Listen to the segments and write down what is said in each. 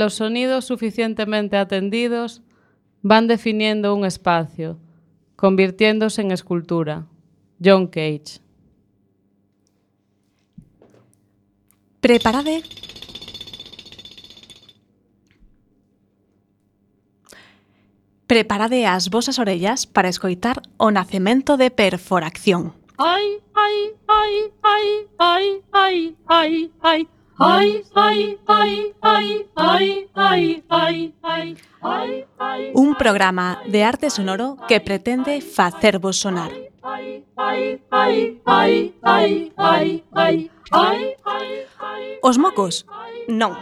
los sonidos suficientemente atendidos van definiendo un espacio, convirtiéndose en escultura. John Cage. Preparade. Preparade as vosas orellas para escoitar o nacemento de perforación. Ai, ai, ai, ai, ai, ai, ai, ai. Un programa de arte sonoro que pretende facervos sonar. Os mocos? Non.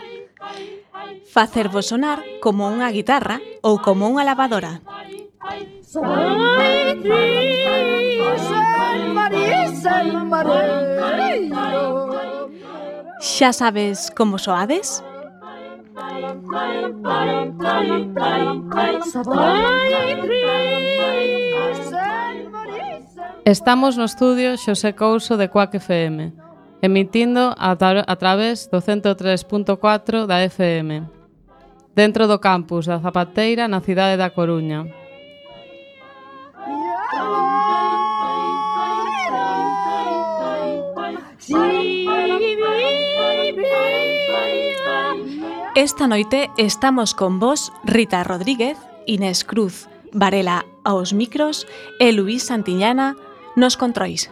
Facervos sonar como unha guitarra ou como unha lavadora. San María, San María, San María. Xa sabes como soades? Estamos no estudio Xosé Couso de Cuac FM, emitindo a, tra a través do 103.4 da FM, dentro do campus da Zapateira na cidade da Coruña. Esta noite estamos con vos Rita Rodríguez, Inés Cruz, Varela aos micros e Luís Santiñana nos controis.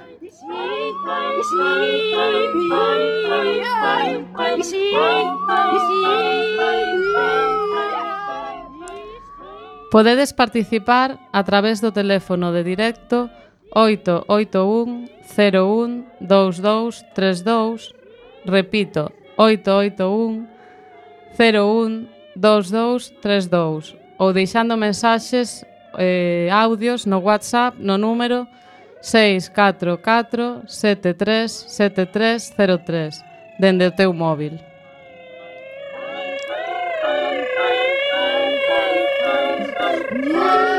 Podedes participar a través do teléfono de directo 881 01 2232 repito 881 012232 ou deixando mensaxes eh, audios no WhatsApp no número 644-737303 dende o teu móvil. Yeah.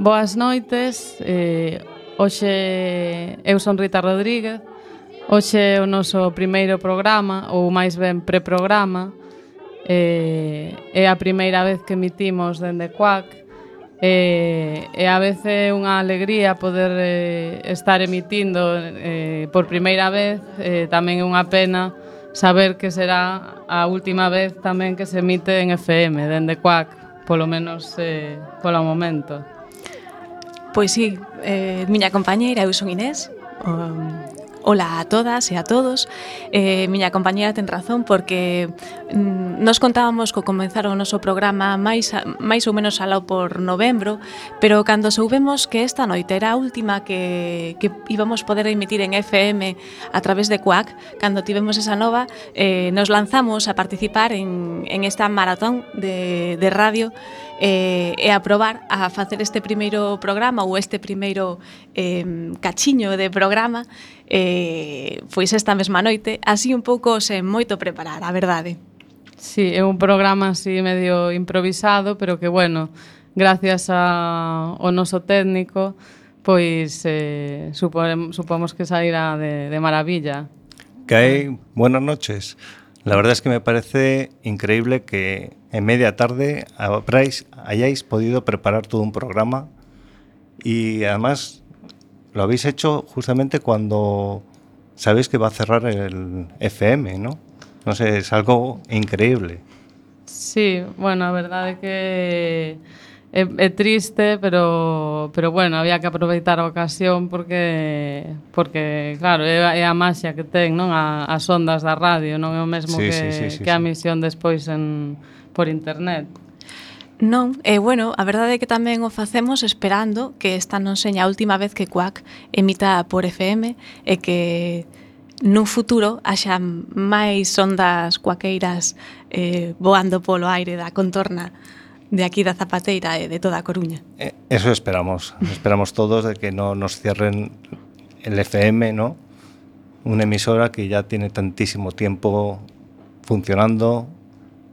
Boas noites, eh, hoxe eu son Rita Rodríguez, hoxe é o noso primeiro programa, ou máis ben preprograma, eh, é a primeira vez que emitimos dende CUAC, eh, e a veces é unha alegría poder eh, estar emitindo eh, por primeira vez, eh, tamén é unha pena saber que será a última vez tamén que se emite en FM, dende CUAC, polo menos eh, polo momento. Pois sí, eh, miña compañeira, eu son Inés. Um, Ola a todas e a todos. Eh, miña compañeira ten razón porque mm, nos contábamos co comenzar o noso programa máis, a, máis ou menos alao por novembro, pero cando soubemos que esta noite era a última que, que íbamos poder emitir en FM a través de CUAC, cando tivemos esa nova, eh, nos lanzamos a participar en, en esta maratón de, de radio eh, e a probar a facer este primeiro programa ou este primeiro eh, cachiño de programa eh, pois esta mesma noite, así un pouco sen moito preparar, a verdade. Sí, é un programa así medio improvisado, pero que bueno, gracias a, ao noso técnico, pois eh, supone, supomos que sairá de, de maravilla. Que hay buenas noches. La verdad es que me parece increíble que en media tarde habráis, hayáis podido preparar todo un programa y además lo habéis hecho justamente cuando sabéis que va a cerrar el FM, ¿no? No sé, es algo increíble. Sí, bueno, a verdade é que é, é triste, pero pero bueno, había que aproveitar a ocasión porque porque claro, é, é a maxia que ten, non, a, as ondas da radio, non? É o mesmo sí, que sí, sí, sí, que a misión despois en por internet. Non, e eh, bueno, a verdade é que tamén o facemos esperando que esta non seña a última vez que Quack emita por FM e que nun futuro haxa máis ondas cuaqueiras eh, voando polo aire da contorna. De aquí da Zapateira e de toda a Coruña. Eh, Eso esperamos. Esperamos todos de que no nos cierren el FM, ¿no? Una emisora que ya tiene tantísimo tiempo funcionando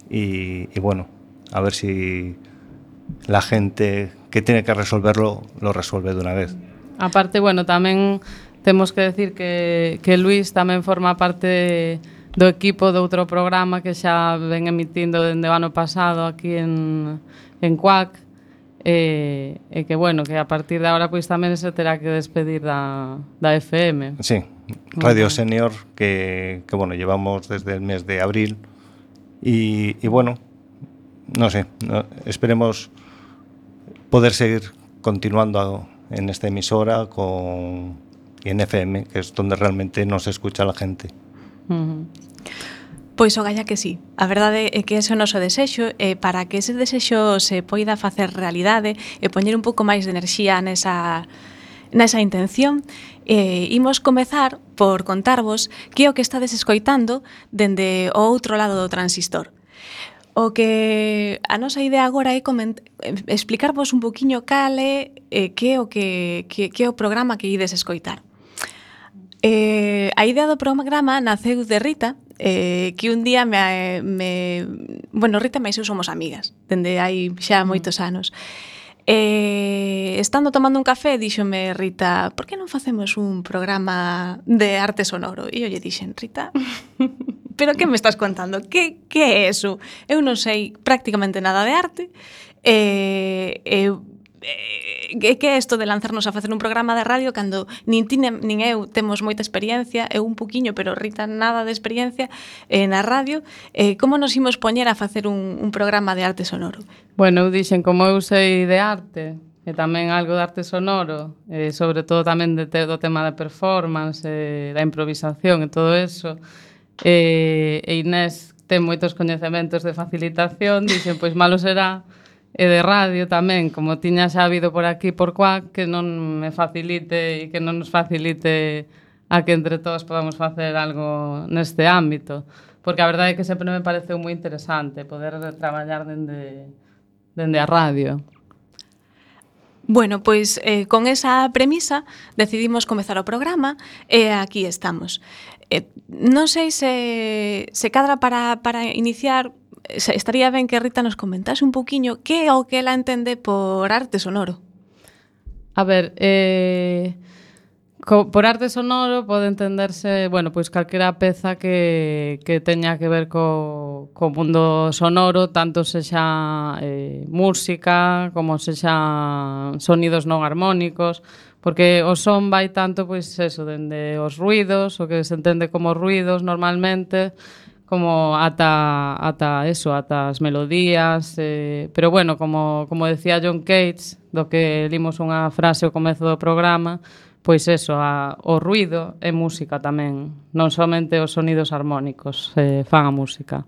y, y bueno, a ver si la gente que tiene que resolverlo lo resuelve de una vez. Aparte, bueno, tamén temos que decir que, que Luis tamén forma parte do equipo do outro programa que xa ven emitindo dende o ano pasado aquí en, en Cuac e, e que bueno, que a partir de agora pois tamén se terá que despedir da, da FM. Sí, Radio. Senior que, que bueno, llevamos desde el mes de abril y, y bueno, no sé, no, esperemos poder seguir continuando en esta emisora con en FM, que es donde realmente nos escucha la gente. Uh -huh. Pois o galla que sí. A verdade é que ese é o noso desexo e para que ese desexo se poida facer realidade e poñer un pouco máis de enerxía nesa nesa intención, eh, imos comezar por contarvos que é o que estades escoitando dende o outro lado do transistor. O que a nosa idea agora é explicarvos un poquiño cal é eh, que é o que, que, que é o programa que ides escoitar. Eh, a idea do programa naceu de Rita, eh, que un día me, me... Bueno, Rita e eu somos amigas, dende hai xa mm. moitos anos. Eh, estando tomando un café, díxome Rita, por que non facemos un programa de arte sonoro? E eu lle dixen, Rita, pero que me estás contando? Que, que é eso? Eu non sei prácticamente nada de arte. Eh, eu eh, Eh, que é isto de lanzarnos a facer un programa de radio cando nin ti nin eu temos moita experiencia, eu un puquiño, pero Rita nada de experiencia eh, na radio, eh, como nos imos poñer a facer un, un programa de arte sonoro? Bueno, eu dixen como eu sei de arte, e tamén algo de arte sonoro, e sobre todo tamén de te, do tema da performance, e da improvisación e todo eso. E, e Inés ten moitos coñecementos de facilitación, dixen, pois malo será e de radio tamén, como tiña xa habido por aquí por cuá, que non me facilite e que non nos facilite a que entre todos podamos facer algo neste ámbito. Porque a verdade é que sempre me pareceu moi interesante poder traballar dende, dende a radio. Bueno, pois eh, con esa premisa decidimos comezar o programa e aquí estamos. Eh, non sei se, se cadra para, para iniciar estaría ben que Rita nos comentase un poquinho que é o que ela entende por arte sonoro. A ver, eh, co, por arte sonoro pode entenderse, bueno, pois calquera peza que, que teña que ver co, co mundo sonoro, tanto sexa eh, música como sexa sonidos non armónicos, porque o son vai tanto pois eso, dende os ruidos, o que se entende como ruidos normalmente, como ata ata eso, ata as melodías, eh, pero bueno, como como decía John Cates, do que limos unha frase ao comezo do programa, pois eso, a, o ruido é música tamén, non somente os sonidos armónicos eh, fan a música.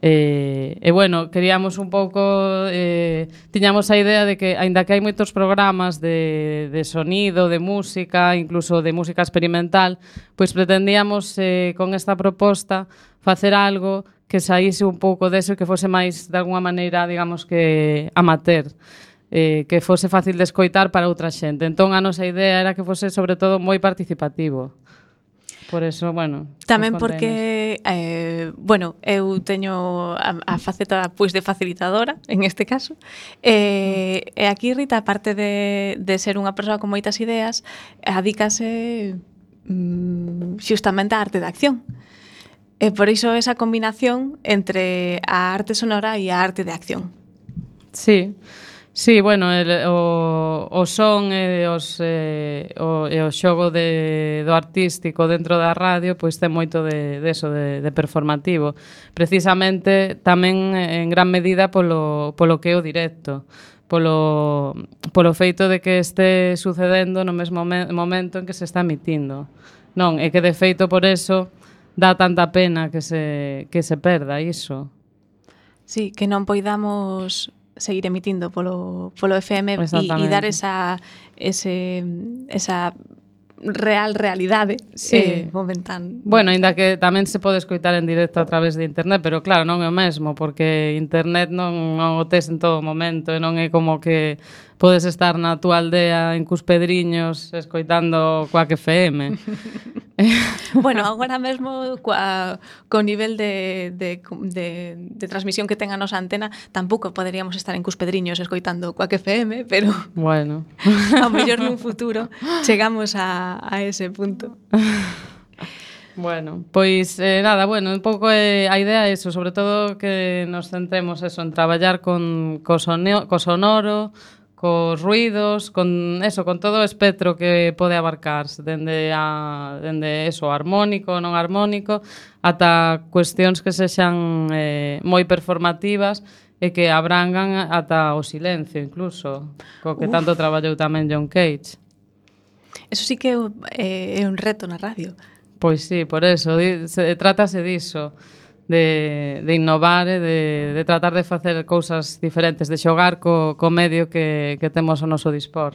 E, e bueno, queríamos un pouco eh, tiñamos a idea de que aínda que hai moitos programas de, de sonido, de música, incluso de música experimental, pois pretendíamos eh, con esta proposta facer algo que saíse un pouco deso e que fose máis de alguna maneira, digamos que amateur eh, que fose fácil de escoitar para outra xente. Entón a nosa idea era que fose sobre todo moi participativo. Por eso, bueno. Tamén porque, eh, bueno, eu teño a, a faceta pois de facilitadora, en este caso. Eh, e aquí Rita, aparte de, de ser unha persoa con moitas ideas, adícase mm, xustamente á arte de acción. E por iso esa combinación entre a arte sonora e a arte de acción. Sí. Sí. Sí, bueno, el, o, o son e os, eh, o, e o xogo de, do artístico dentro da radio pois ten moito de, de eso, de, de performativo. Precisamente tamén eh, en gran medida polo, polo que é o directo polo, polo feito de que este sucedendo no mesmo momento en que se está emitindo. Non, é que de feito por eso dá tanta pena que se, que se perda iso. Sí, que non poidamos seguir emitindo polo, polo FM e dar esa, ese, esa real realidade sí. eh, momentan. Bueno, ainda que tamén se pode escoitar en directo a través de internet, pero claro, non é o mesmo, porque internet non, non o tes en todo momento e non é como que podes estar na túa aldea en Cuspedriños escoitando coa que FM. bueno, agora mesmo coa, co nivel de, de, de, de transmisión que ten a nosa antena tampouco poderíamos estar en Cuspedriños escoitando coa FM, pero bueno. a mellor nun futuro chegamos a, a ese punto. Bueno, pois eh, nada, bueno, un pouco eh, a idea é iso, sobre todo que nos centremos eso, en traballar con co, soneo, co sonoro, cos ruidos, con eso, con todo o espectro que pode abarcarse, dende a dende eso armónico, non armónico, ata cuestións que sexan eh, moi performativas e que abrangan ata o silencio incluso, co que Uf. tanto traballou tamén John Cage. Eso sí que é un, eh, é un reto na radio. Pois sí, por eso, di, se, trátase diso de, de innovar e de, de tratar de facer cousas diferentes, de xogar co, co medio que, que temos ao noso dispor.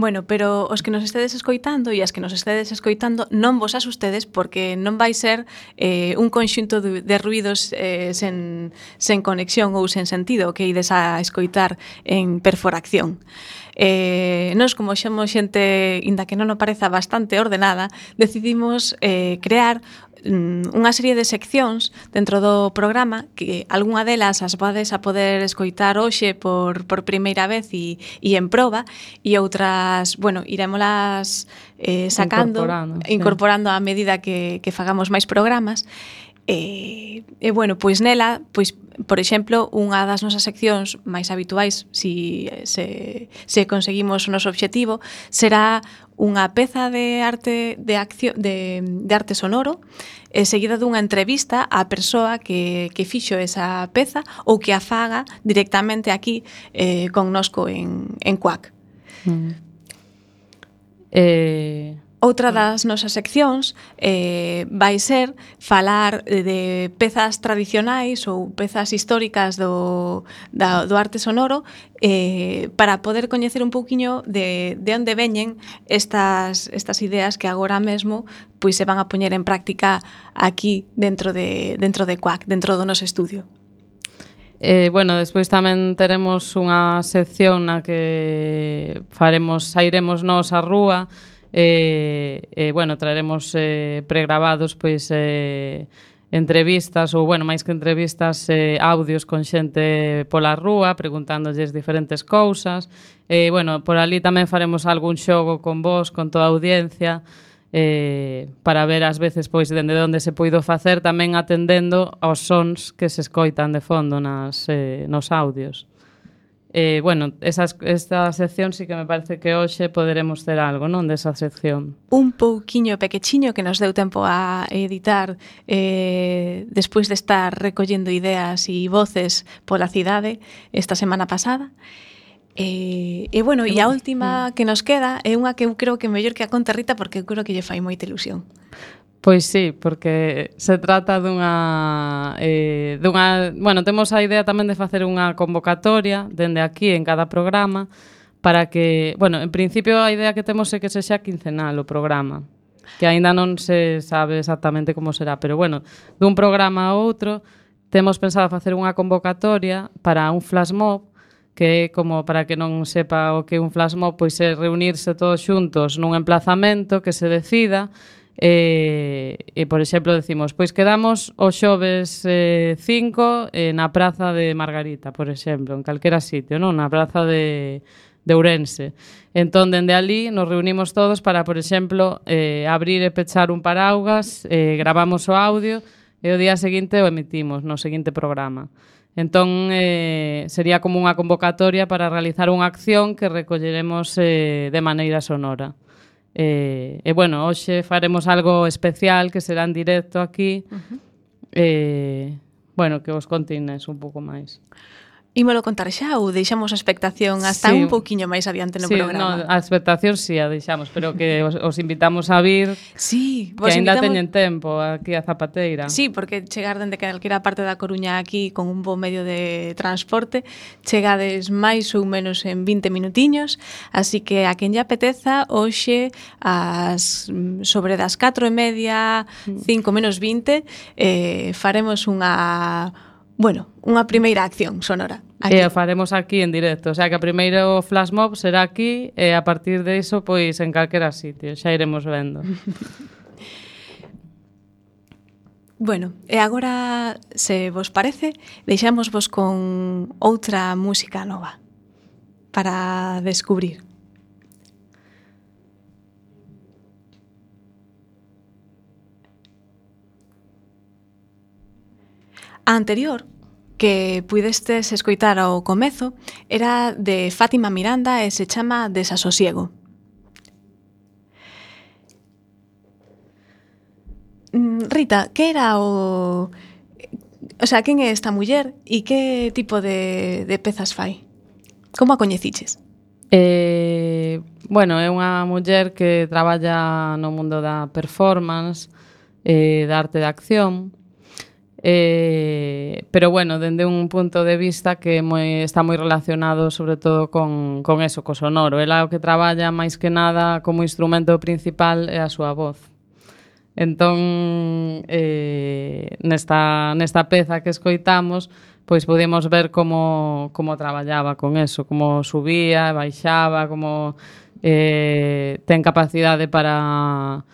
Bueno, pero os que nos estedes escoitando e as que nos estedes escoitando non vos asustedes porque non vai ser eh, un conxunto de, de ruidos eh, sen, sen conexión ou sen sentido que ides a escoitar en perforación. Eh, nos, como xemos xente, inda que non nos pareza bastante ordenada, decidimos eh, crear Mm, unha serie de seccións dentro do programa que algunha delas as vades a poder escoitar hoxe por, por primeira vez e, e en proba e outras, bueno, irémolas eh, sacando, incorporando, incorporando sí. a medida que, que fagamos máis programas E, e bueno, pois nela, pois por exemplo, unha das nosas seccións máis habituais, si se, se conseguimos o noso obxectivo, será unha peza de arte de acción de, de arte sonoro e seguida dunha entrevista á persoa que, que fixo esa peza ou que a faga directamente aquí eh, connosco en, en CUAC. Mm. Eh, Outra das nosas seccións eh, vai ser falar de pezas tradicionais ou pezas históricas do, da, do arte sonoro eh, para poder coñecer un pouquiño de, de onde veñen estas, estas ideas que agora mesmo pois se van a poñer en práctica aquí dentro de, dentro de CUAC, dentro do noso estudio. Eh, bueno, despois tamén teremos unha sección na que faremos, sairemos nos a rúa eh, eh, bueno, traeremos eh, pregrabados pois eh, entrevistas ou bueno, máis que entrevistas, eh, audios con xente pola rúa preguntándolles diferentes cousas. Eh, bueno, por ali tamén faremos algún xogo con vos, con toda a audiencia, eh, para ver ás veces pois dende onde se puido facer tamén atendendo aos sons que se escoitan de fondo nas, eh, nos audios. Eh, bueno, esas, esta sección sí que me parece que hoxe poderemos ter algo, non, desa sección. Un pouquiño pequechiño que nos deu tempo a editar eh, despois de estar recollendo ideas e voces pola cidade esta semana pasada. E, eh, e bueno, e a mm. última que nos queda é unha que eu creo que mellor que a conta Rita porque eu creo que lle fai moita ilusión. Pois sí, porque se trata dunha eh dunha, bueno, temos a idea tamén de facer unha convocatoria dende aquí en cada programa para que, bueno, en principio a idea que temos é que se xa quincenal o programa, que aínda non se sabe exactamente como será, pero bueno, dun programa a outro temos pensado facer unha convocatoria para un flash mob que é como para que non sepa o que é un flash mob, pois é reunirse todos xuntos nun emplazamento que se decida E, e por exemplo, decimos, pois quedamos o xoves 5 eh, eh, na Praza de Margarita, por exemplo, en calquera sitio, non? Na Praza de, de Ourense. Entón, dende ali, nos reunimos todos para, por exemplo, eh, abrir e pechar un paraugas, eh, gravamos o audio e o día seguinte o emitimos no seguinte programa. Entón, eh, sería como unha convocatoria para realizar unha acción que recolleremos eh, de maneira sonora. E, e bueno, hoxe faremos algo especial que será en directo aquí. Uh eh, -huh. E, bueno, que vos contines un pouco máis. Ímolo contar xa ou deixamos a expectación hasta sí. un poquinho máis adiante no sí, programa? No, a expectación si sí, a deixamos, pero que os, os invitamos a vir sí, que ainda invitamos... teñen tempo aquí a Zapateira. Sí, porque chegar dende calquera parte da Coruña aquí con un bo medio de transporte chegades máis ou menos en 20 minutiños, así que a quen lle apeteza, hoxe as, sobre das 4 e media mm. 5 menos 20 eh, faremos unha Bueno, unha primeira acción sonora. Aquí. E faremos aquí en directo, o sea que a primeiro flash mob será aquí e a partir de iso pois en calquera sitio, xa iremos vendo. bueno, e agora, se vos parece, deixamos vos con outra música nova para descubrir. A anterior, que pudestes escoitar ao comezo, era de Fátima Miranda e se chama Desasosiego. Mm, Rita, que era o... O sea, quen é esta muller e que tipo de, de pezas fai? Como a coñeciches? Eh, bueno, é unha muller que traballa no mundo da performance, eh, da arte da acción, eh, pero bueno, dende un punto de vista que moi, está moi relacionado sobre todo con, con eso, co sonoro. Ela o que traballa máis que nada como instrumento principal é a súa voz. Entón, eh, nesta, nesta peza que escoitamos, pois podemos ver como, como traballaba con eso, como subía, baixaba, como eh, ten capacidade para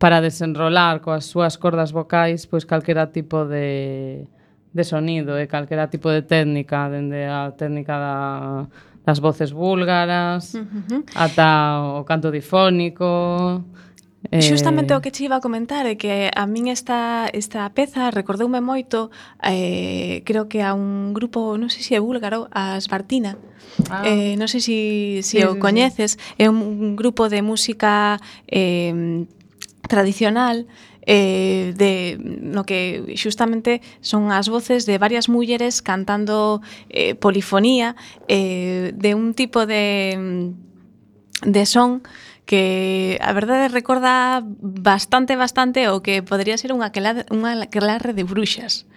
para desenrolar coas súas cordas vocais pois calquera tipo de de sonido e calquera tipo de técnica, dende a técnica da das voces búlgaras, uh -huh. ata o canto difónico, Eh... Xustamente o que che iba a comentar é que a min esta, esta peza recordoume moito eh, creo que a un grupo, non sei se é búlgaro, a Spartina Ah. Eh, non sei se, se sí, o coñeces, é un, un grupo de música eh, tradicional eh, de, no que xustamente son as voces de varias mulleres cantando eh, polifonía eh, de un tipo de, de son que a verdade recorda bastante, bastante o que podría ser unha aquelarre, unha aquelarre de bruxas.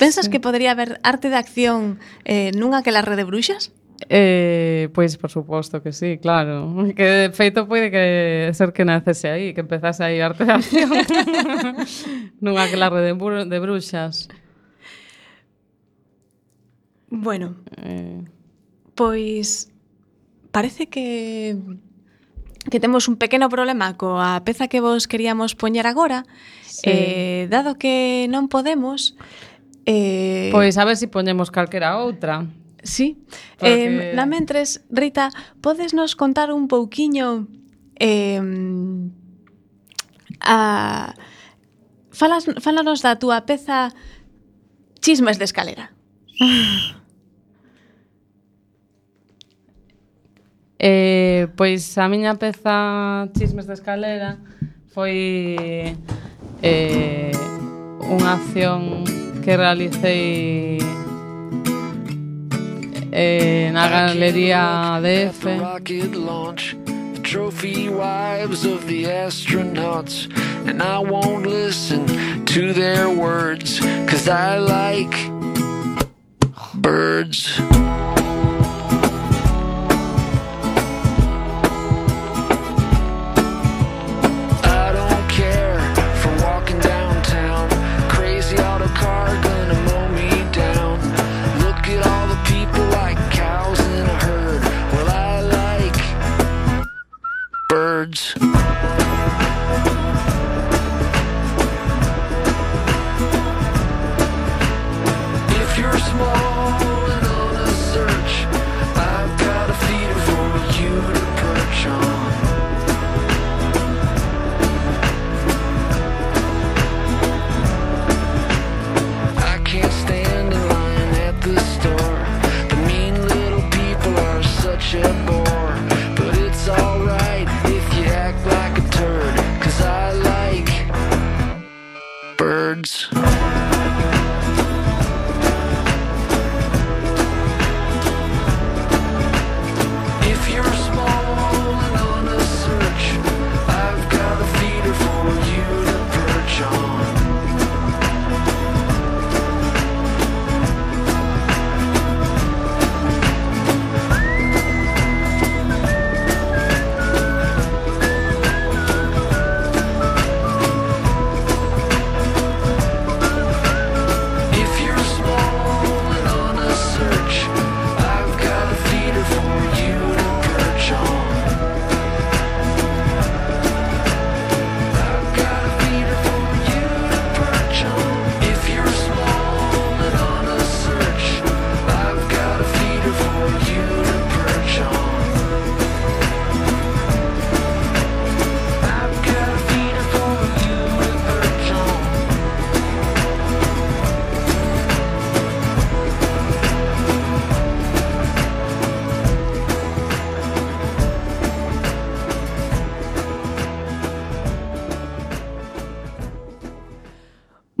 Pensas sí. que podría haber arte de acción eh, nunha aquelarre de bruxas? Eh, pois por suposto que sí, claro. Que de feito pode que ser que nacese aí, que empezase aí a arte de acción. Nunha claro de, de bruxas. Bueno. Eh... Pois parece que que temos un pequeno problema coa peza que vos queríamos poñer agora, sí. eh, dado que non podemos... Eh... Pois a ver se si poñemos calquera outra. Sí. Porque... Eh, na mentres, Rita, podes nos contar un pouquiño eh, a... Falas, falanos da túa peza Chismes de escalera. Eh, pois a miña peza Chismes de escalera foi eh, unha acción que realicei eh, na galería DF. Trophy wives of the astronauts, and I won't listen to their words, cause I like birds.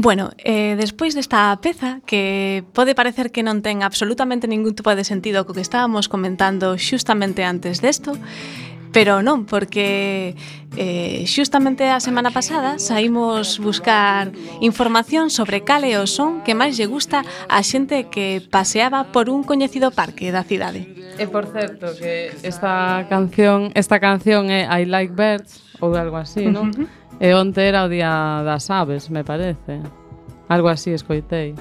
Bueno, eh, despois desta peza que pode parecer que non ten absolutamente ningún tipo de sentido co que estábamos comentando xustamente antes desto, pero non, porque eh, xustamente a semana pasada saímos buscar información sobre cale o son que máis lle gusta a xente que paseaba por un coñecido parque da cidade. E por certo que esta canción, esta canción é I Like Birds, ou algo así, non? E onte era o día das aves, me parece. Algo así escoitei.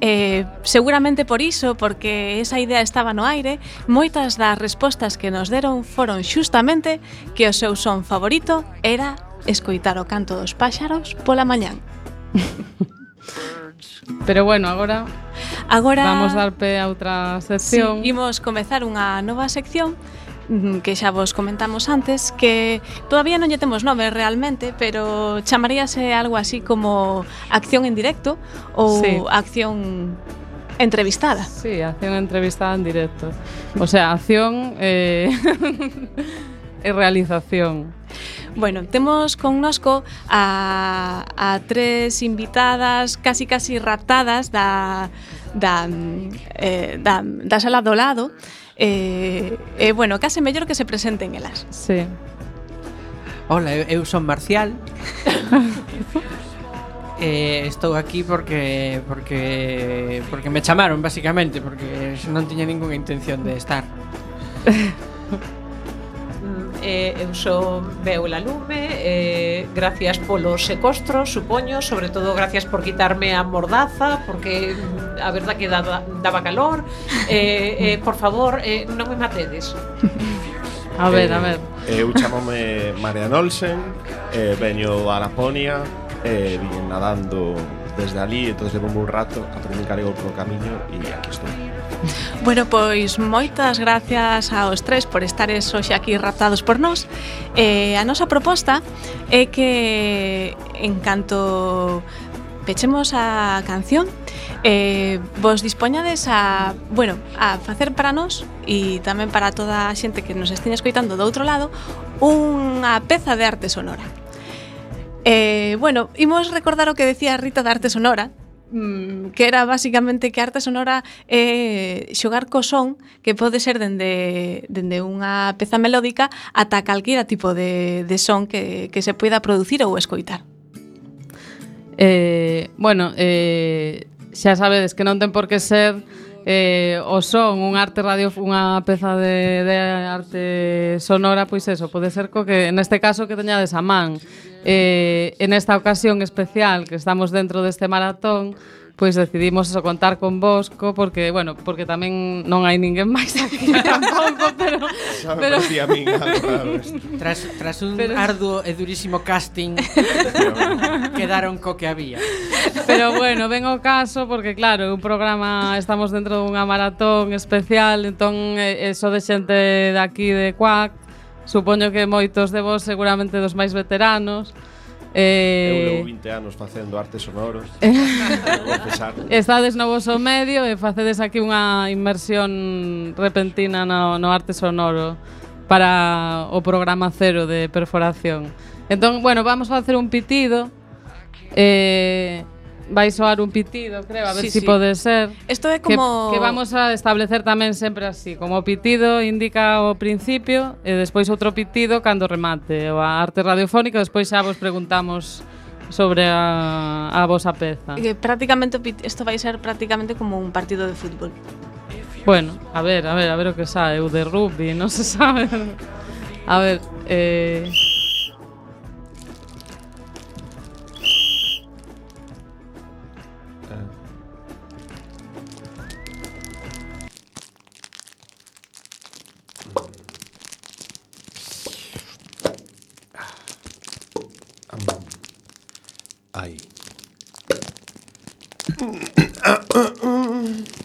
Eh, seguramente por iso, porque esa idea estaba no aire, moitas das respostas que nos deron foron xustamente que o seu son favorito era escoitar o canto dos páxaros pola mañán. Pero bueno, agora agora vamos dar pé a outra sección. Sí, imos comezar unha nova sección que xa vos comentamos antes, que todavía non lle temos nove realmente, pero chamaríase algo así como acción en directo ou sí. acción entrevistada. Sí, acción entrevistada en directo. O sea, acción eh, e realización. Bueno, temos connosco a, a tres invitadas casi casi raptadas da, da, eh, da, da sala do lado, Eh, eh, bueno, case mellor que se presenten elas. Sí. Hola, eu, eu son Marcial. eh, estou aquí porque porque porque me chamaron basicamente, porque non tiña ningunha intención de estar. eh, eu sou Beula Lume, eh, gracias polo secostro supoño, sobre todo gracias por quitarme a mordaza, porque mm, a verdad que daba, daba calor. Eh, eh, por favor, eh, non me matedes. A ver, eh, a ver. Eh, eu chamome Marian Olsen, eh, veño a Laponia, eh, vim nadando desde ali, entonces levo un rato, aprendí galego polo camiño e aquí estou. Bueno, pois moitas gracias aos tres por estares hoxe aquí raptados por nós. Eh, a nosa proposta é que en canto pechemos a canción, eh, vos dispoñades a, bueno, a facer para nós e tamén para toda a xente que nos esteña escoitando do outro lado unha peza de arte sonora. Eh, bueno, imos recordar o que decía Rita da arte sonora, mm, que era basicamente que a arte sonora é xogar co son que pode ser dende, dende unha peza melódica ata calquera tipo de, de son que, que se poida producir ou escoitar. Eh, bueno, eh, xa sabedes que non ten por que ser eh, o son, un arte radio, unha peza de, de arte sonora, pois eso, pode ser co que, neste caso, que teñades a man. Eh, en esta ocasión especial que estamos dentro deste maratón, pois decidimos eso contar con Bosco porque, bueno, porque tamén non hai ninguén máis aquí tampouco, pero Xa me pero parecía a min raro. Tras, tras un pero... arduo e durísimo casting quedaron co que había. Pero bueno, ven o caso porque claro, un programa estamos dentro dunha maratón especial, entón eh, eh, eso de xente de aquí, de Cuac supoño que moitos de vos seguramente dos máis veteranos. Eh, Eu levo 20 anos facendo artes sonoros Estades no vosso medio e facedes aquí unha inmersión repentina no, no arte sonoro Para o programa cero de perforación Entón, bueno, vamos a facer un pitido Eh, vai soar un pitido, creo, a ver sí, si sí. pode ser. Isto é como que, que vamos a establecer tamén sempre así, como o pitido indica o principio e despois outro pitido cando remate o a arte radiofónica, despois xa vos preguntamos sobre a, a vosa peza. Que prácticamente isto vai ser prácticamente como un partido de fútbol. Bueno, a ver, a ver, a ver o que sabe, o de rugby, non se sabe. A ver, eh 아.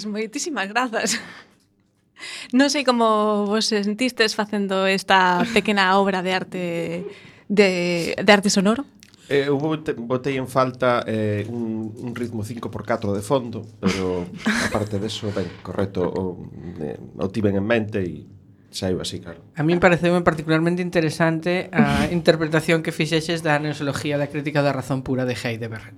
Pois moitísimas grazas. Non sei como vos sentistes facendo esta pequena obra de arte de, de arte sonoro. Eh, eu botei en falta eh, un, un ritmo 5x4 de fondo, pero aparte deso, ben, correcto, o, eh, o tiven en mente e saiu así, claro. A mí pareceu particularmente interesante a interpretación que fixeches da neosología da crítica da razón pura de Heidegger.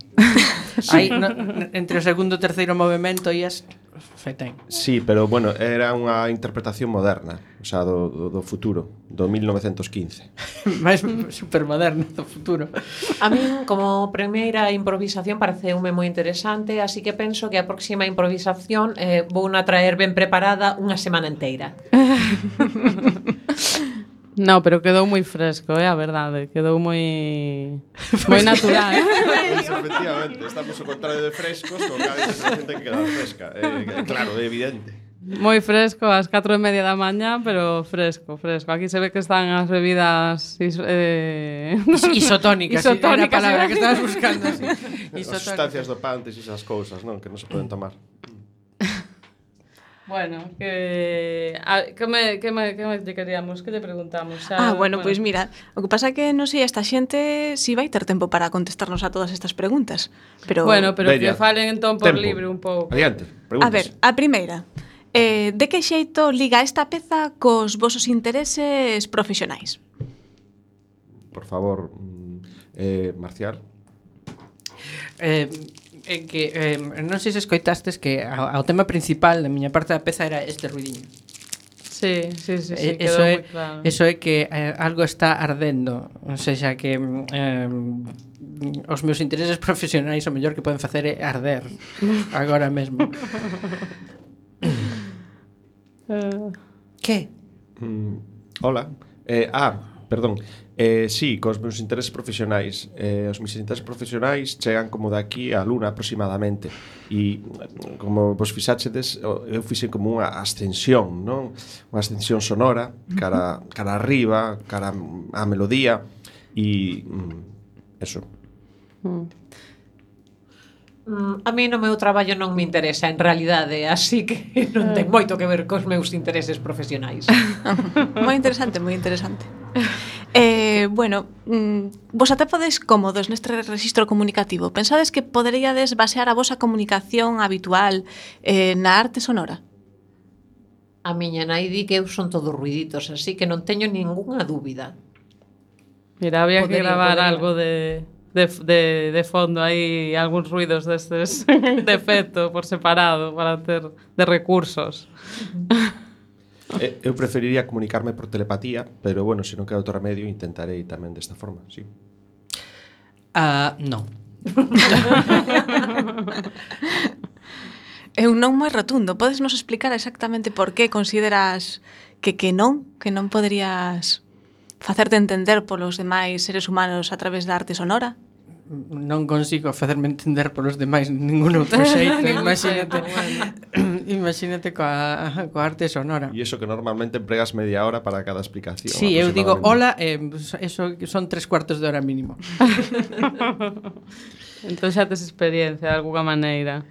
Aí, no, entre o segundo e terceiro movemento ias... Fetén. Sí, pero bueno, era unha interpretación moderna, o sea, do, do, do futuro, do 1915. Máis supermoderna do futuro. A min, como primeira improvisación, pareceume moi interesante, así que penso que a próxima improvisación eh, vou na traer ben preparada unha semana inteira. No, pero quedou moi fresco, é eh, a verdade. Quedou moi moi natural. pois, efectivamente, estamos o contrario de frescos, con cada xente que queda fresca. Eh, claro, é evidente. Moi fresco, ás 4 e media da mañá, pero fresco, fresco. Aquí se ve que están as bebidas is, eh... isotónicas. Isotónicas, era a palabra que estabas buscando. Sí. As sustancias dopantes e esas cousas, non? Que non se poden tomar. Bueno, que, a, que, me, que, me, que me lle queríamos, que lle preguntamos? Xa, ah, bueno, bueno. pois pues mira, o que pasa que non sei esta xente si vai ter tempo para contestarnos a todas estas preguntas, pero Bueno, pero Bella. que falen entón por tempo. libre un pouco. Adiante, preguntas. A ver, a primeira. Eh, de que xeito liga esta peza cos vosos intereses profesionais? Por favor, mm, eh, Marcial. Eh, é que eh, non sei se escoitastes que ao, ao tema principal da miña parte da peza era este ruidiño. Sí, sí, sí, sí eso é, claro. Eso é que eh, algo está ardendo, ou seja, que eh, os meus intereses profesionais o mellor que poden facer é arder agora mesmo. Eh, Que? Mm, hola. Eh, ah, perdón. Eh, sí, cos meus intereses profesionais. Eh, os meus intereses profesionais chegan como daqui a luna aproximadamente. E como vos fixáxedes, eu fixen como unha ascensión, non? Unha ascensión sonora, cara, cara arriba, cara a melodía. E mm, eso. Mm. mm. A mí no meu traballo non me interesa en realidade, así que non ten ah. moito que ver cos meus intereses profesionais. moi interesante, moi interesante. Eh, bueno, mm, vos até podes cómodos neste registro comunicativo. Pensades que poderíades basear a vosa comunicación habitual eh, na arte sonora? A miña nai di que eu son todos ruiditos, así que non teño ningunha dúbida. Mira, había podería, que gravar podería. algo de, de, de, de fondo aí algúns ruidos destes de efecto por separado para ter de recursos. Eh, eu preferiría comunicarme por telepatía, pero bueno, se non queda outro remedio, intentarei tamén desta forma, sí. Ah, uh, non. É un non moi rotundo. Podes nos explicar exactamente por que consideras que que non, que non poderías facerte entender polos demais seres humanos a través da arte sonora? non consigo facerme entender polos demais ningún outro xeito, imagínate. Ah, imagínate coa, coa arte sonora. E iso que normalmente empregas media hora para cada explicación. Sí, eu digo hola, eh, eso son tres cuartos de hora mínimo. entón xa tes experiencia de alguna maneira.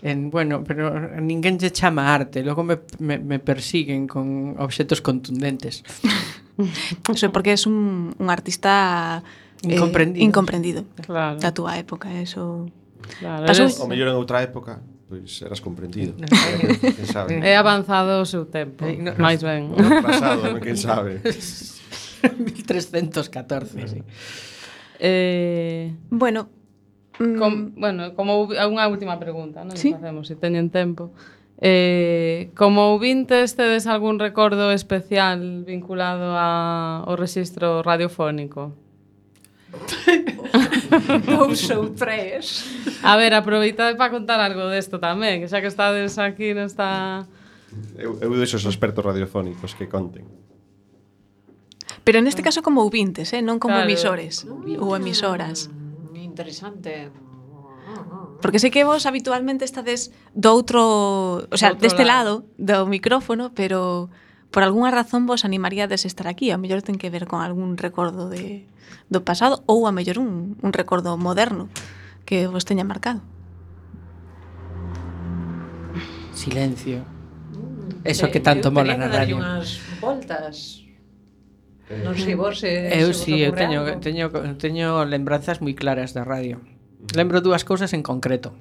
En, bueno, pero ninguén lle chama arte, logo me, me, me persiguen con obxetos contundentes. Iso é porque é un, un artista eh, incomprendido. Eh, incomprendido. Claro. Da túa época, eso. Claro, eres... O mellor en outra época pois eras comprendido. quen sabe. É avanzado o seu tempo, eh, no, máis ben. No pasado, no, quen sabe. 1314, sí. Eh, bueno, mm, Com, bueno, como unha última pregunta, non? ¿Sí? Facemos, se teñen tempo. Eh, como ouvintes tedes algún recordo especial vinculado a, ao rexistro radiofónico? Pouxou tres. A ver, aproveitade para contar algo desto tamén, xa que estades aquí nesta... Eu, eu deixo os expertos radiofónicos que conten. Pero neste caso como ouvintes, eh? non como claro. emisores ou ah, emisoras. Interesante. Porque sei que vos habitualmente estades do outro, o sea, do deste lado. lado do micrófono, pero por algunha razón vos animaríades estar aquí, a mellor ten que ver con algún recordo de, do pasado ou a mellor un, un recordo moderno que vos teña marcado. Silencio. Eso que tanto eh. eu mola na radio. Unhas voltas. Non sei vos se Eu si, sí, eu teño, algo. teño, teño lembranzas moi claras da radio. Lembro dúas cousas en concreto.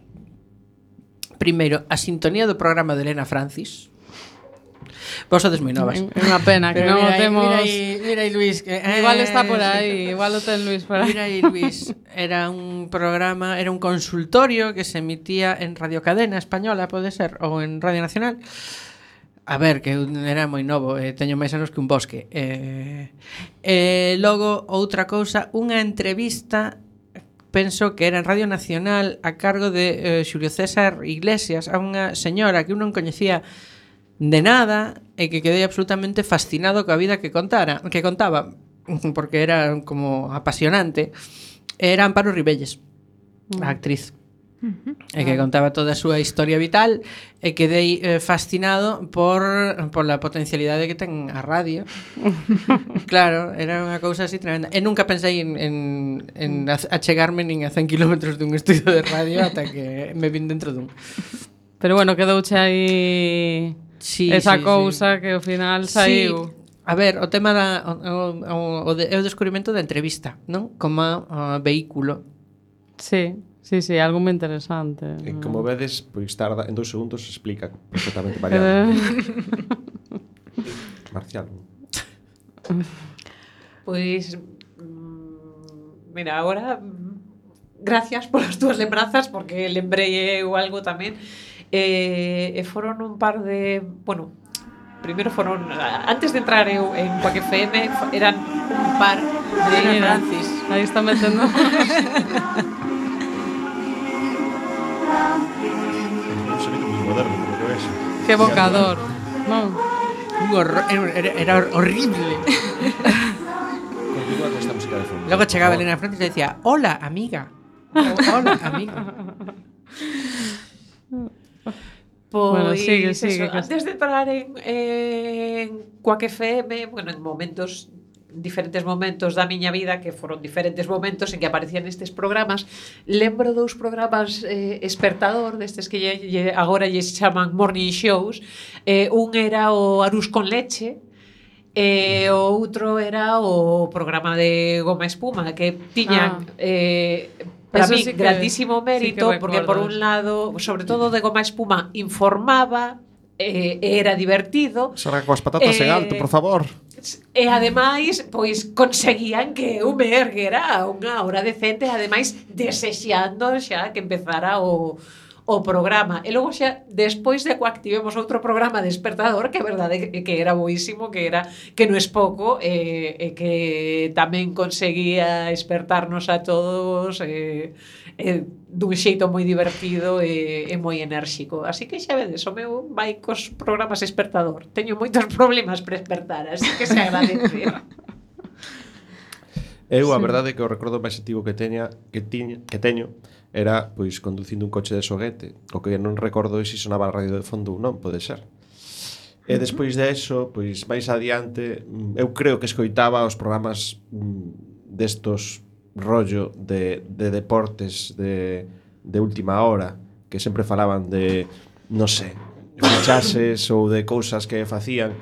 Primeiro, a sintonía do programa de Elena Francis Vos sodes moi novas. É unha pena que non temos... Mira aí, mira aí Luis. Que, eh, igual está por aí, igual o ten Luis por aí. Mira aí Luis. Era un programa, era un consultorio que se emitía en Radio Cadena Española, pode ser, ou en Radio Nacional. A ver, que era moi novo, eh, teño máis anos que un bosque. Eh, eh, logo, outra cousa, unha entrevista penso que era en Radio Nacional a cargo de eh, Xulio César Iglesias, a unha señora que eu non coñecía de nada e que quedei absolutamente fascinado coa vida que contara, que contaba, porque era como apasionante, era Amparo Ribelles, mm. a actriz. E que contaba toda a súa historia vital e quedei eh, fascinado por, por la potencialidade que ten a radio. Claro, era unha cousa así tremenda. E nunca pensei en, en, en mm. achegarme nin a 100 km dun estudio de radio ata que me vin dentro dun. Pero bueno, quedouche aí sí, esa sí, cousa sí. que ao final saiu. Sí. A ver, o tema da o, o, o, de, o descubrimento da entrevista, non? Como uh, vehículo. Sí, sí, sí, algo moi interesante. E como vedes, pois tarda en dous segundos se explica perfectamente variado. Marcial. Pois mm, mira, agora mm, gracias polas túas lembranzas porque lembrei eu algo tamén e, e foron un par de, bueno, primeiro foron antes de entrar eu en Quack FM eran un par de Mira, Francis. Aí está metendo. un sonido moi moderno, que ves. Que evocador. Non. Era, era horrible. Continúa con esta música de fondo. Logo chegaba Elena Francis e decía, "Hola, amiga." "Hola, amiga." Pois, bueno, sigue, sigue, eso, que... antes de entrar en, en Quack FM, bueno, en momentos diferentes momentos da miña vida que foron diferentes momentos en que aparecían estes programas lembro dous programas eh, espertador destes que lle, lle, agora lle chaman morning shows eh, un era o Arús con leche E eh, o outro era o programa de Goma Espuma que tiñan ah. eh, para Eso mí, sí que, grandísimo mérito, sí porque por un lado, sobre todo de goma espuma, informaba, eh, era divertido. Será coas patatas eh, en alto, por favor. E ademais, pois conseguían que eu me erguera a unha hora decente, ademais desexando xa que empezara o o programa. E logo xa despois de coactivemos outro programa despertador que é verdade que era boísimo, que era que non es pouco e eh, eh, que tamén conseguía despertarnos a todos eh, eh, dun xeito moi divertido e, e moi enérxico. Así que xa vedes, o meu vai cos programas despertador. Teño moitos problemas para despertar, así que se agradece. Eu a verdade que o recordo máis antigo que teña que tiña que teño era pois conducindo un coche de soguete. O que non recordo é se sonaba a radio de fondo ou non, pode ser. E despois de eso, pois máis adiante, mm, eu creo que escoitaba os programas mm, destos rollo de, de deportes de, de última hora, que sempre falaban de, non sei, fichases ou de cousas que facían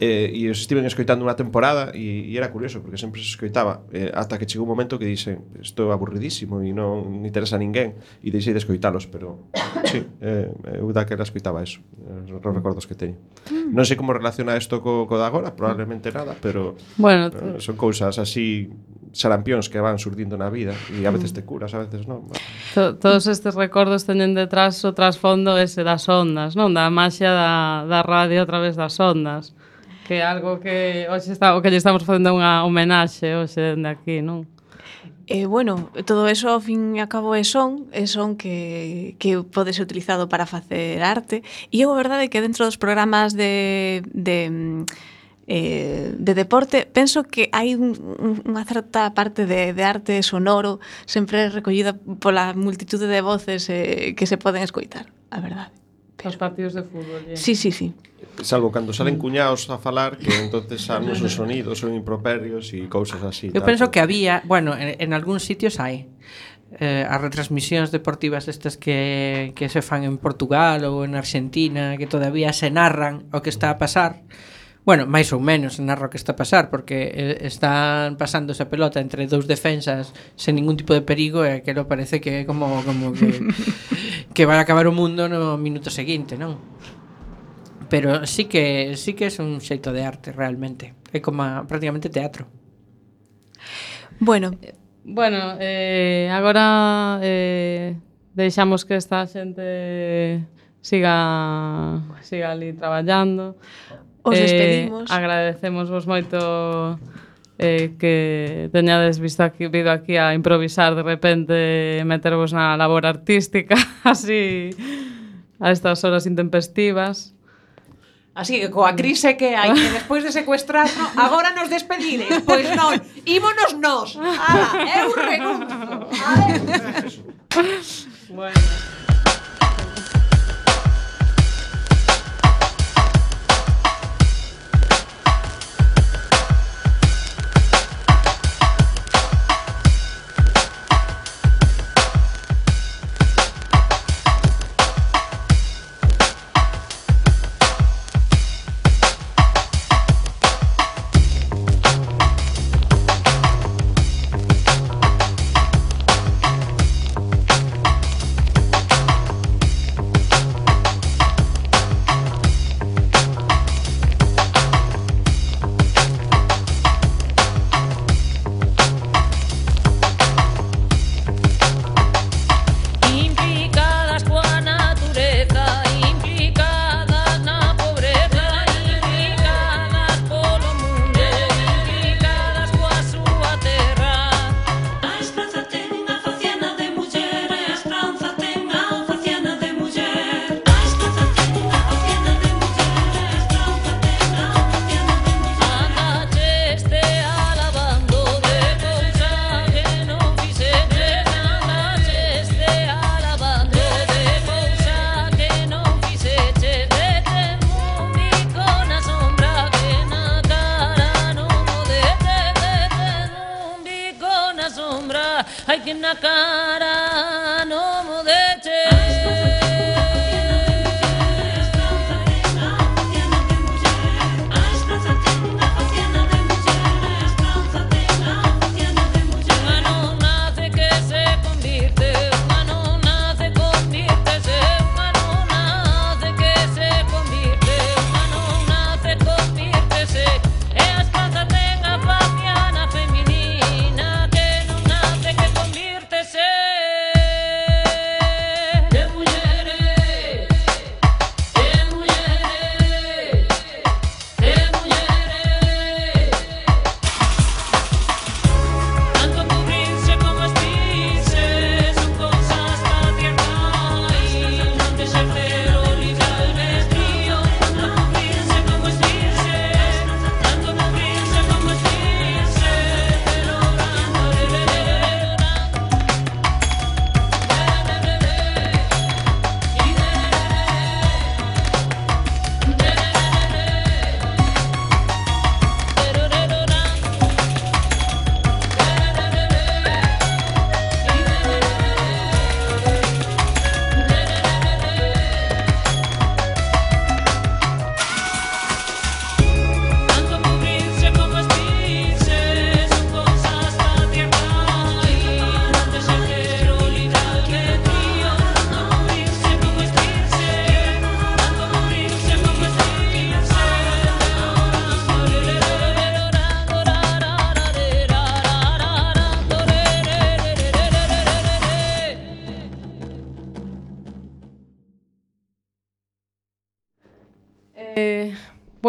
eh, e os estiven escoitando unha temporada e, e era curioso porque sempre se escoitaba eh, ata que chegou un momento que dixen isto é aburridísimo e non interesa a ninguén e deixei de escoitalos pero sí, eh, eu daquela escoitaba eso eh, os recordos que teño. Mm. Non sei como relaciona isto co, co da agora probablemente nada pero bueno, eh, son cousas así sarampións que van surdindo na vida e a veces te mm. curas, a veces non bueno. To, todos estes recordos teñen detrás o trasfondo ese das ondas non? Da maxia da, da radio a través das ondas que é algo que hoxe está, o que lle estamos facendo unha homenaxe hoxe dende aquí, non? Eh, bueno, todo eso ao fin e a cabo é son, é son que, que pode ser utilizado para facer arte. E eu a verdade é que dentro dos programas de, de eh, de deporte, penso que hai un, un, unha certa parte de, de arte sonoro sempre recollida pola multitude de voces eh, que se poden escoitar, a verdade. Pero... Os partidos de fútbol. Eh? Sí, sí, sí. Salvo cando salen cuñados a falar que entonces saben os sonidos, son improperios e cousas así. Eu penso que había, bueno, en, en algúns sitios hai eh, as retransmisións deportivas estas que, que se fan en Portugal ou en Argentina que todavía se narran o que está a pasar bueno, máis ou menos se narra o que está a pasar porque eh, están pasando esa pelota entre dous defensas sen ningún tipo de perigo e aquilo parece que é como, como que que vai acabar o mundo no minuto seguinte, non? Pero sí que sí que é un xeito de arte realmente. É como prácticamente teatro. Bueno, Bueno, eh, agora eh, deixamos que esta xente siga siga ali traballando. Os eh, despedimos. Eh, agradecemos vos moito eh, que teñades visto aquí, vido aquí a improvisar de repente metervos na labor artística así a estas horas intempestivas. Así que coa crise que hai que despois de secuestrarno, agora nos despedides. Pois non, ímonos nós. Ala, eu renuncio. Bueno.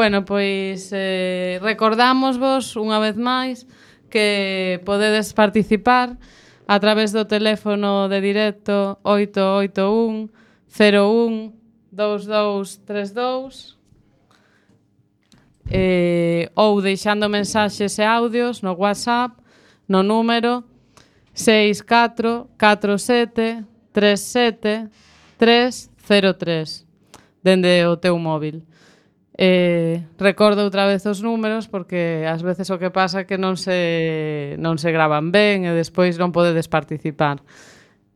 Bueno, pois eh, recordamos vos unha vez máis que podedes participar a través do teléfono de directo 881 01 2232 eh, ou deixando mensaxes e audios no WhatsApp no número 644737 303 dende o teu móvil. Eh, recordo outra vez os números porque ás veces o que pasa é que non se non se gravan ben e despois non podedes participar.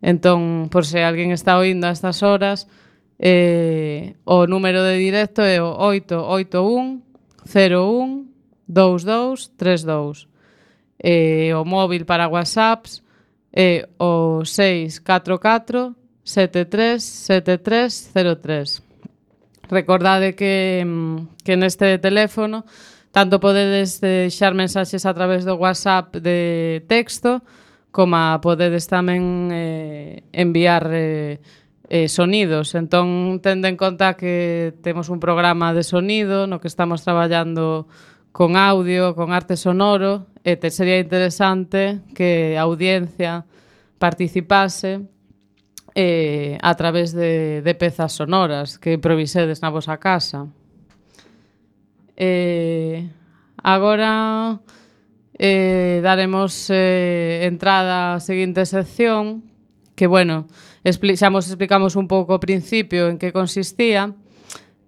Entón, por se alguén está oindo a estas horas, eh, o número de directo é o 881-01-2232. Eh, o móvil para WhatsApps é o 644 737303. Recordade que, mm, que neste teléfono tanto podedes eh, deixar mensaxes a través do WhatsApp de texto como podedes tamén eh, enviar eh, eh, sonidos. Entón, tende en conta que temos un programa de sonido no que estamos traballando con audio, con arte sonoro, e te sería interesante que a audiencia participase eh, a través de, de pezas sonoras que improvisedes na vosa casa. Eh, agora eh, daremos eh, entrada á seguinte sección que, bueno, expli xa mos explicamos un pouco o principio en que consistía,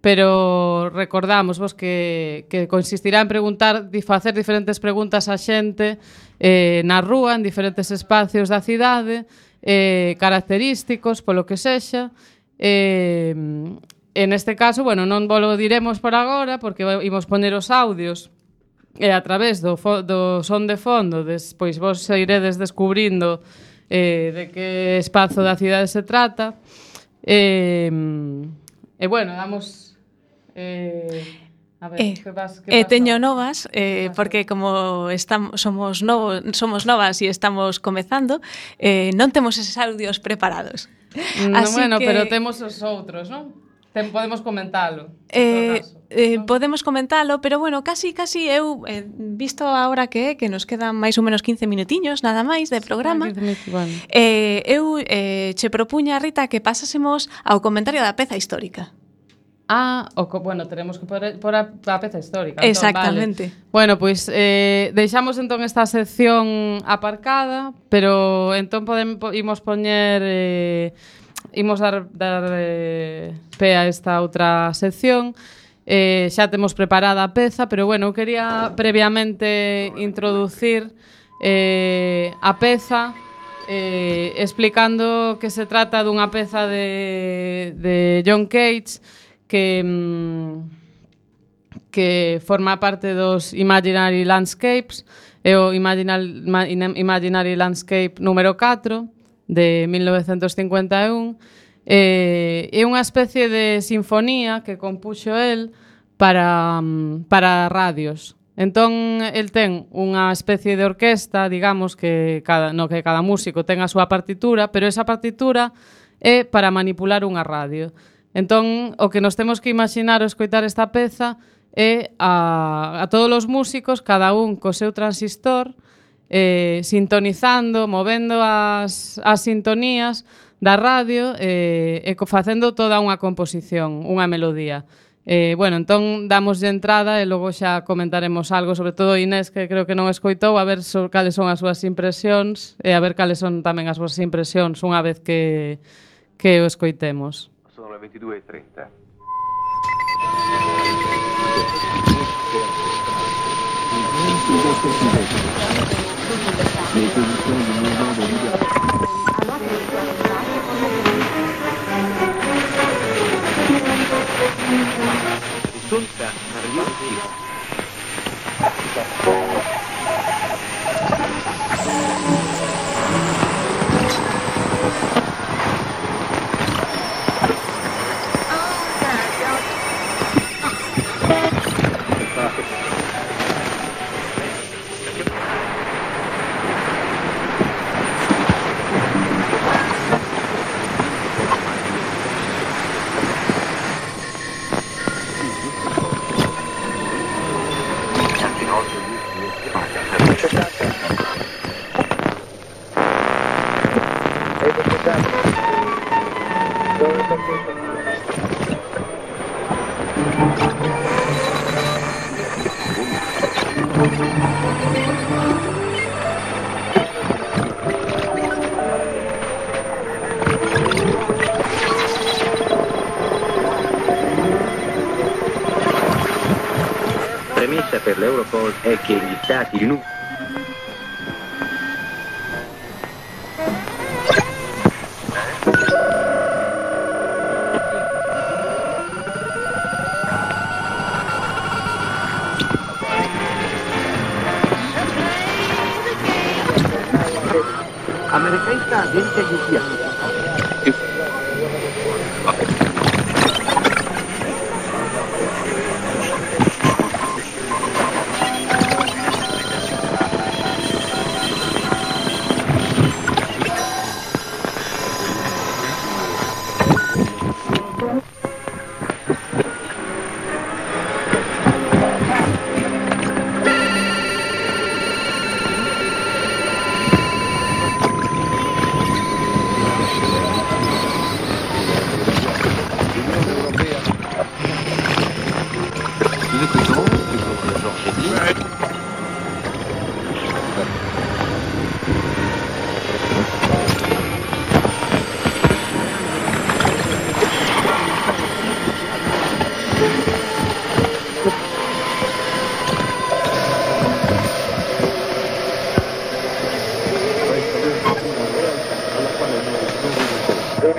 pero recordamos vos que, que consistirá en preguntar, di, facer diferentes preguntas á xente eh, na rúa, en diferentes espacios da cidade, eh, característicos, polo que sexa, eh, en este caso, bueno, non volo diremos por agora, porque imos poner os audios e a través do, do son de fondo, despois vos iredes descubrindo eh, de que espazo da cidade se trata. Eh, e, eh, eh, bueno, damos... Eh, A ver, eh, que vas, que eh, vas teño novas eh, porque como estamos somos novos, somos novas e estamos comezando, eh, non temos eses audios preparados. No, Así bueno, que... pero temos os outros, non? Ten, podemos comentalo. Eh, caso, eh, podemos comentalo, pero bueno, casi, casi eu, eh, visto agora que que nos quedan máis ou menos 15 minutiños, nada máis, de programa, bueno. eh, eu eh, che propuña, Rita, que pasásemos ao comentario da peza histórica. Ah, o co, bueno, teremos que por, por a, a peza histórica. Exactamente. Entón, vale. Bueno, pois eh, deixamos entón esta sección aparcada, pero entón podemos imos poñer eh, imos dar, dar eh, pé a esta outra sección. Eh, xa temos preparada a peza, pero bueno, eu quería previamente introducir eh, a peza eh, explicando que se trata dunha peza de, de John Cage que mm, que forma parte dos Imaginary Landscapes é o Imaginary, Imaginary Landscape número 4 de 1951 eh, é unha especie de sinfonía que compuxo el para, mm, para radios. Entón, el ten unha especie de orquesta, digamos, que cada, no que cada músico ten a súa partitura, pero esa partitura é para manipular unha radio. Entón, o que nos temos que imaginar ao escoitar esta peza é a, a todos os músicos, cada un co seu transistor, eh, sintonizando, movendo as, as sintonías da radio eh, e facendo toda unha composición, unha melodía. Eh, bueno, entón damos de entrada e logo xa comentaremos algo, sobre todo Inés, que creo que non escoitou, a ver so, cales son as súas impresións e a ver cales son tamén as súas impresións unha vez que, que o escoitemos. sono le 22.30. Le posizioni di movimento libero. Risulta arrivato que ele está, que ele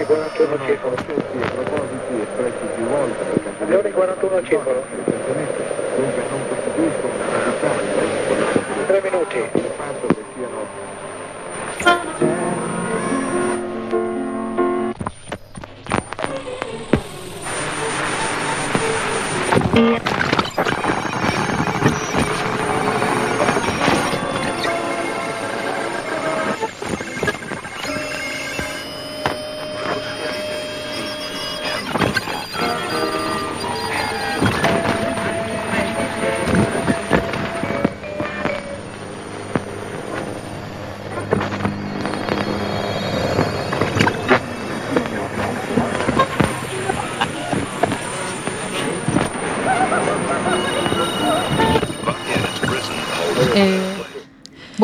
41 Cefalo. Allora 41 circolo. Dunque non costituisco una Cefalo. Tre minuti.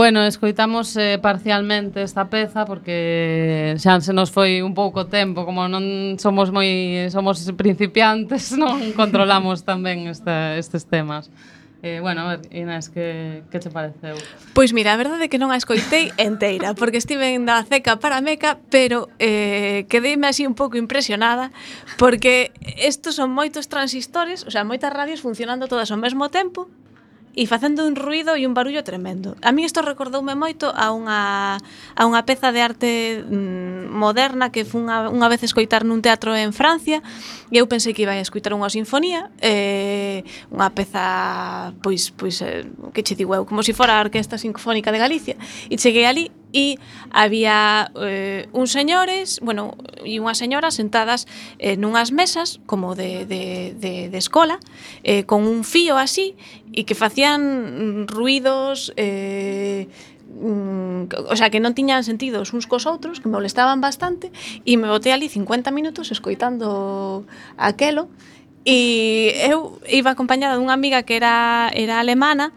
Bueno, escoitamos eh, parcialmente esta peza porque xa se nos foi un pouco tempo, como non somos moi somos principiantes, non controlamos tamén esta, estes temas. Eh, bueno, a ver, Inés, que, que che pareceu? Pois mira, a verdade é que non a escoitei enteira, porque estive en da ceca para Meca, pero eh, quedeime así un pouco impresionada, porque estos son moitos transistores, o sea, moitas radios funcionando todas ao mesmo tempo, e facendo un ruido e un barullo tremendo. A mí isto recordoume moito a unha, a unha peza de arte mm, moderna que fun unha, unha vez escoitar nun teatro en Francia e eu pensei que iba a escoitar unha sinfonía eh, unha peza pois, pois eh, que che digo eu, como se si fora a Orquesta Sinfónica de Galicia e cheguei ali e había eh, uns señores, bueno, e unhas señoras sentadas eh, nunhas mesas como de, de, de, de escola eh, con un fío así e que facían ruidos eh, mm, o sea, que non tiñan sentidos uns cos outros, que me molestaban bastante e me botei ali 50 minutos escoitando aquelo e eu iba acompañada dunha amiga que era, era alemana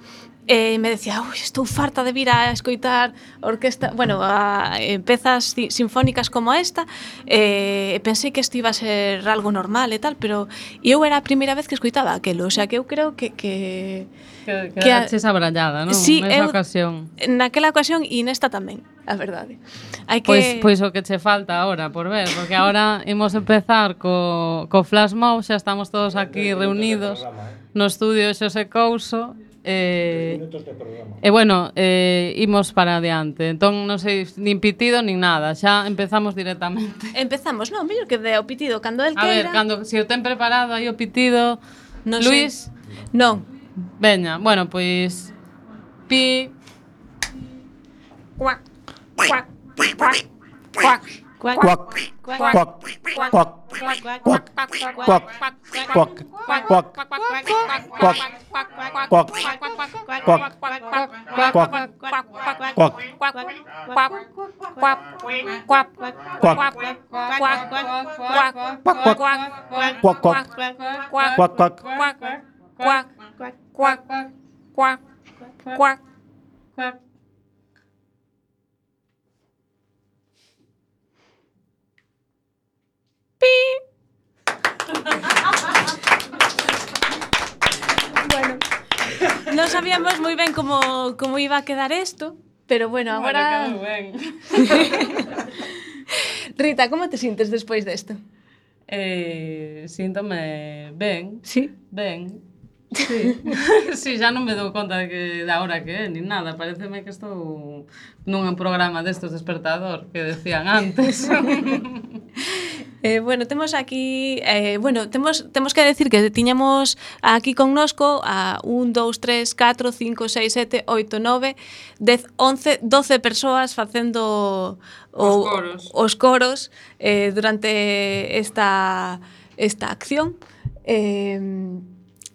Eh, e me decía, Ui, estou farta de vir a escoitar orquesta, bueno, a, eh, pezas sinfónicas como esta, e eh, pensei que isto iba a ser algo normal e tal, pero eu era a primeira vez que escoitaba aquelo, o sea que eu creo que... Que, que, que, que a... abrallada, non? Sí, Nesa eu, ocasión. Naquela ocasión e nesta tamén, a verdade. Hai que... Pois, pois o que che falta agora por ver, porque agora imos empezar co, co flash mob, xa estamos todos aquí reunidos no estudio Xosé Couso Eh, e eh, bueno, eh, imos para adiante. Entón, non sei, nin pitido, nin nada. Xa empezamos directamente. Empezamos, non, mellor que de o pitido. Cando el queira... A ver, cando, se si o ten preparado aí o pitido... Non Luis? Sei. Non. Veña, bueno, pois... Pi... Cuac, cuac, cuac, cuac. quack quack quack quack quack quack quack quack quack quack quack quack quack quack quack bueno, non sabíamos moi ben como, como iba a quedar isto, pero bueno, agora... Bueno, ben. Rita, como te sintes despois desto? Eh, síntome ben. Sí? Ben. Sí. sí, xa non me dou conta de que da hora que é, ni nada. Pareceme que estou nun programa destos despertador que decían antes. Eh, bueno, temos aquí, eh, bueno, temos temos que decir que tiñamos aquí connosco a 1 2 3 4 5 6 7 8 9 10 11 12 persoas facendo o, os coros, os coros eh, durante esta esta acción. Eh,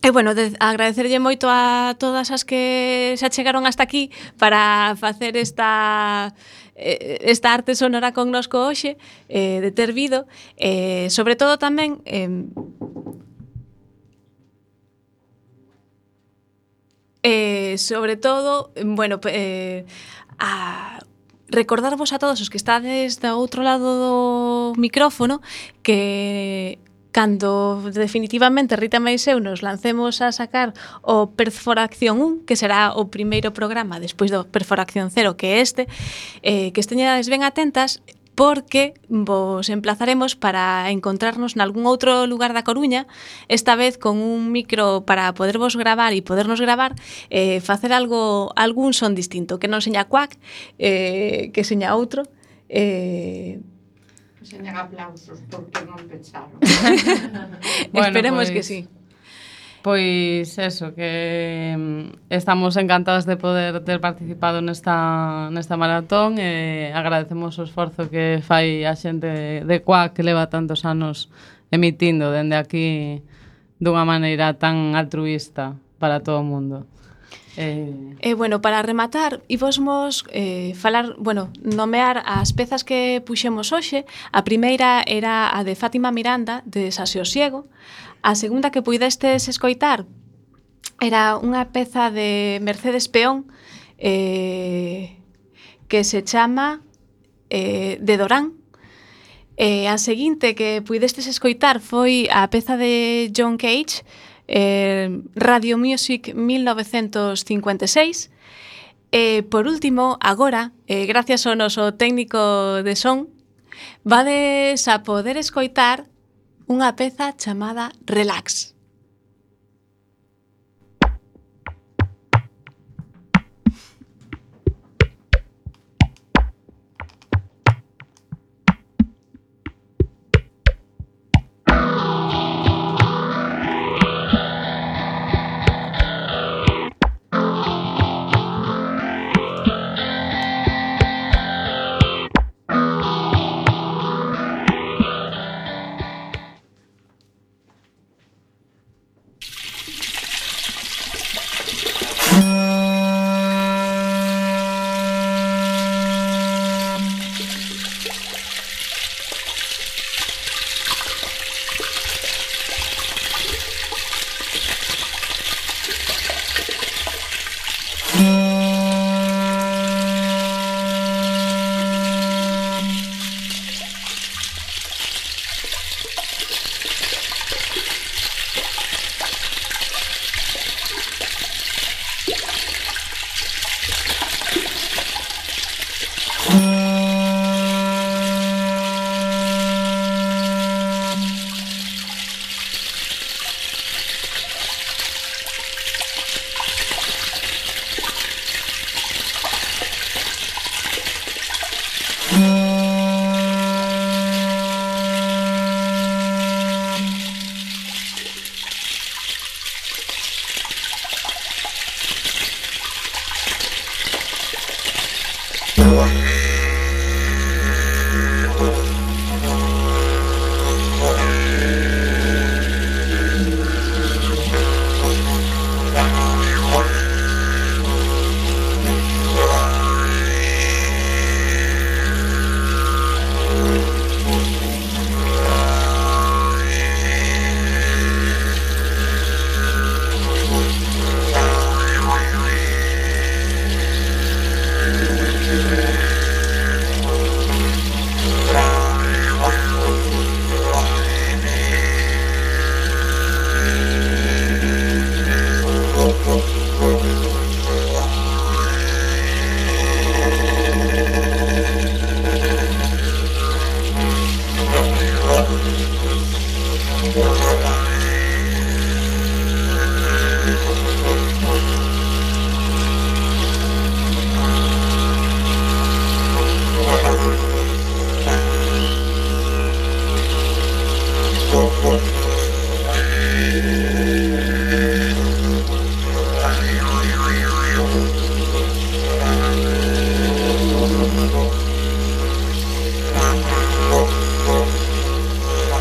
E bueno, de, agradecerlle moito a todas as que se achegaron hasta aquí para facer esta Eh, esta arte sonora connosco hoxe eh, de ter vido eh, sobre todo tamén eh, eh, sobre todo bueno eh, a recordarvos a todos os que estades do outro lado do micrófono que cando definitivamente Rita Mais eu nos lancemos a sacar o Perforación 1, que será o primeiro programa despois do Perforación 0, que é este, eh, que esteñades ben atentas, porque vos emplazaremos para encontrarnos nalgún outro lugar da Coruña, esta vez con un micro para podervos gravar e podernos gravar, eh, facer algo algún son distinto, que non seña cuac, eh, que seña outro, eh, enseñan aplausos porque non pecharon. bueno, Esperemos pues, que sí. Pois eso, que mm, estamos encantadas de poder ter participado nesta, nesta maratón e agradecemos o esforzo que fai a xente de Coa que leva tantos anos emitindo dende aquí dunha maneira tan altruista para todo o mundo. Eh... eh, bueno, para rematar, íbosmos eh, falar, bueno, nomear as pezas que puxemos hoxe. A primeira era a de Fátima Miranda, de Sasiosiego. A segunda que puidestes escoitar era unha peza de Mercedes Peón eh, que se chama eh, De Dorán. Eh, a seguinte que puidestes escoitar foi a peza de John Cage, eh, Radio Music 1956. E, eh, por último, agora, eh, gracias ao noso técnico de son, vades a poder escoitar unha peza chamada Relax.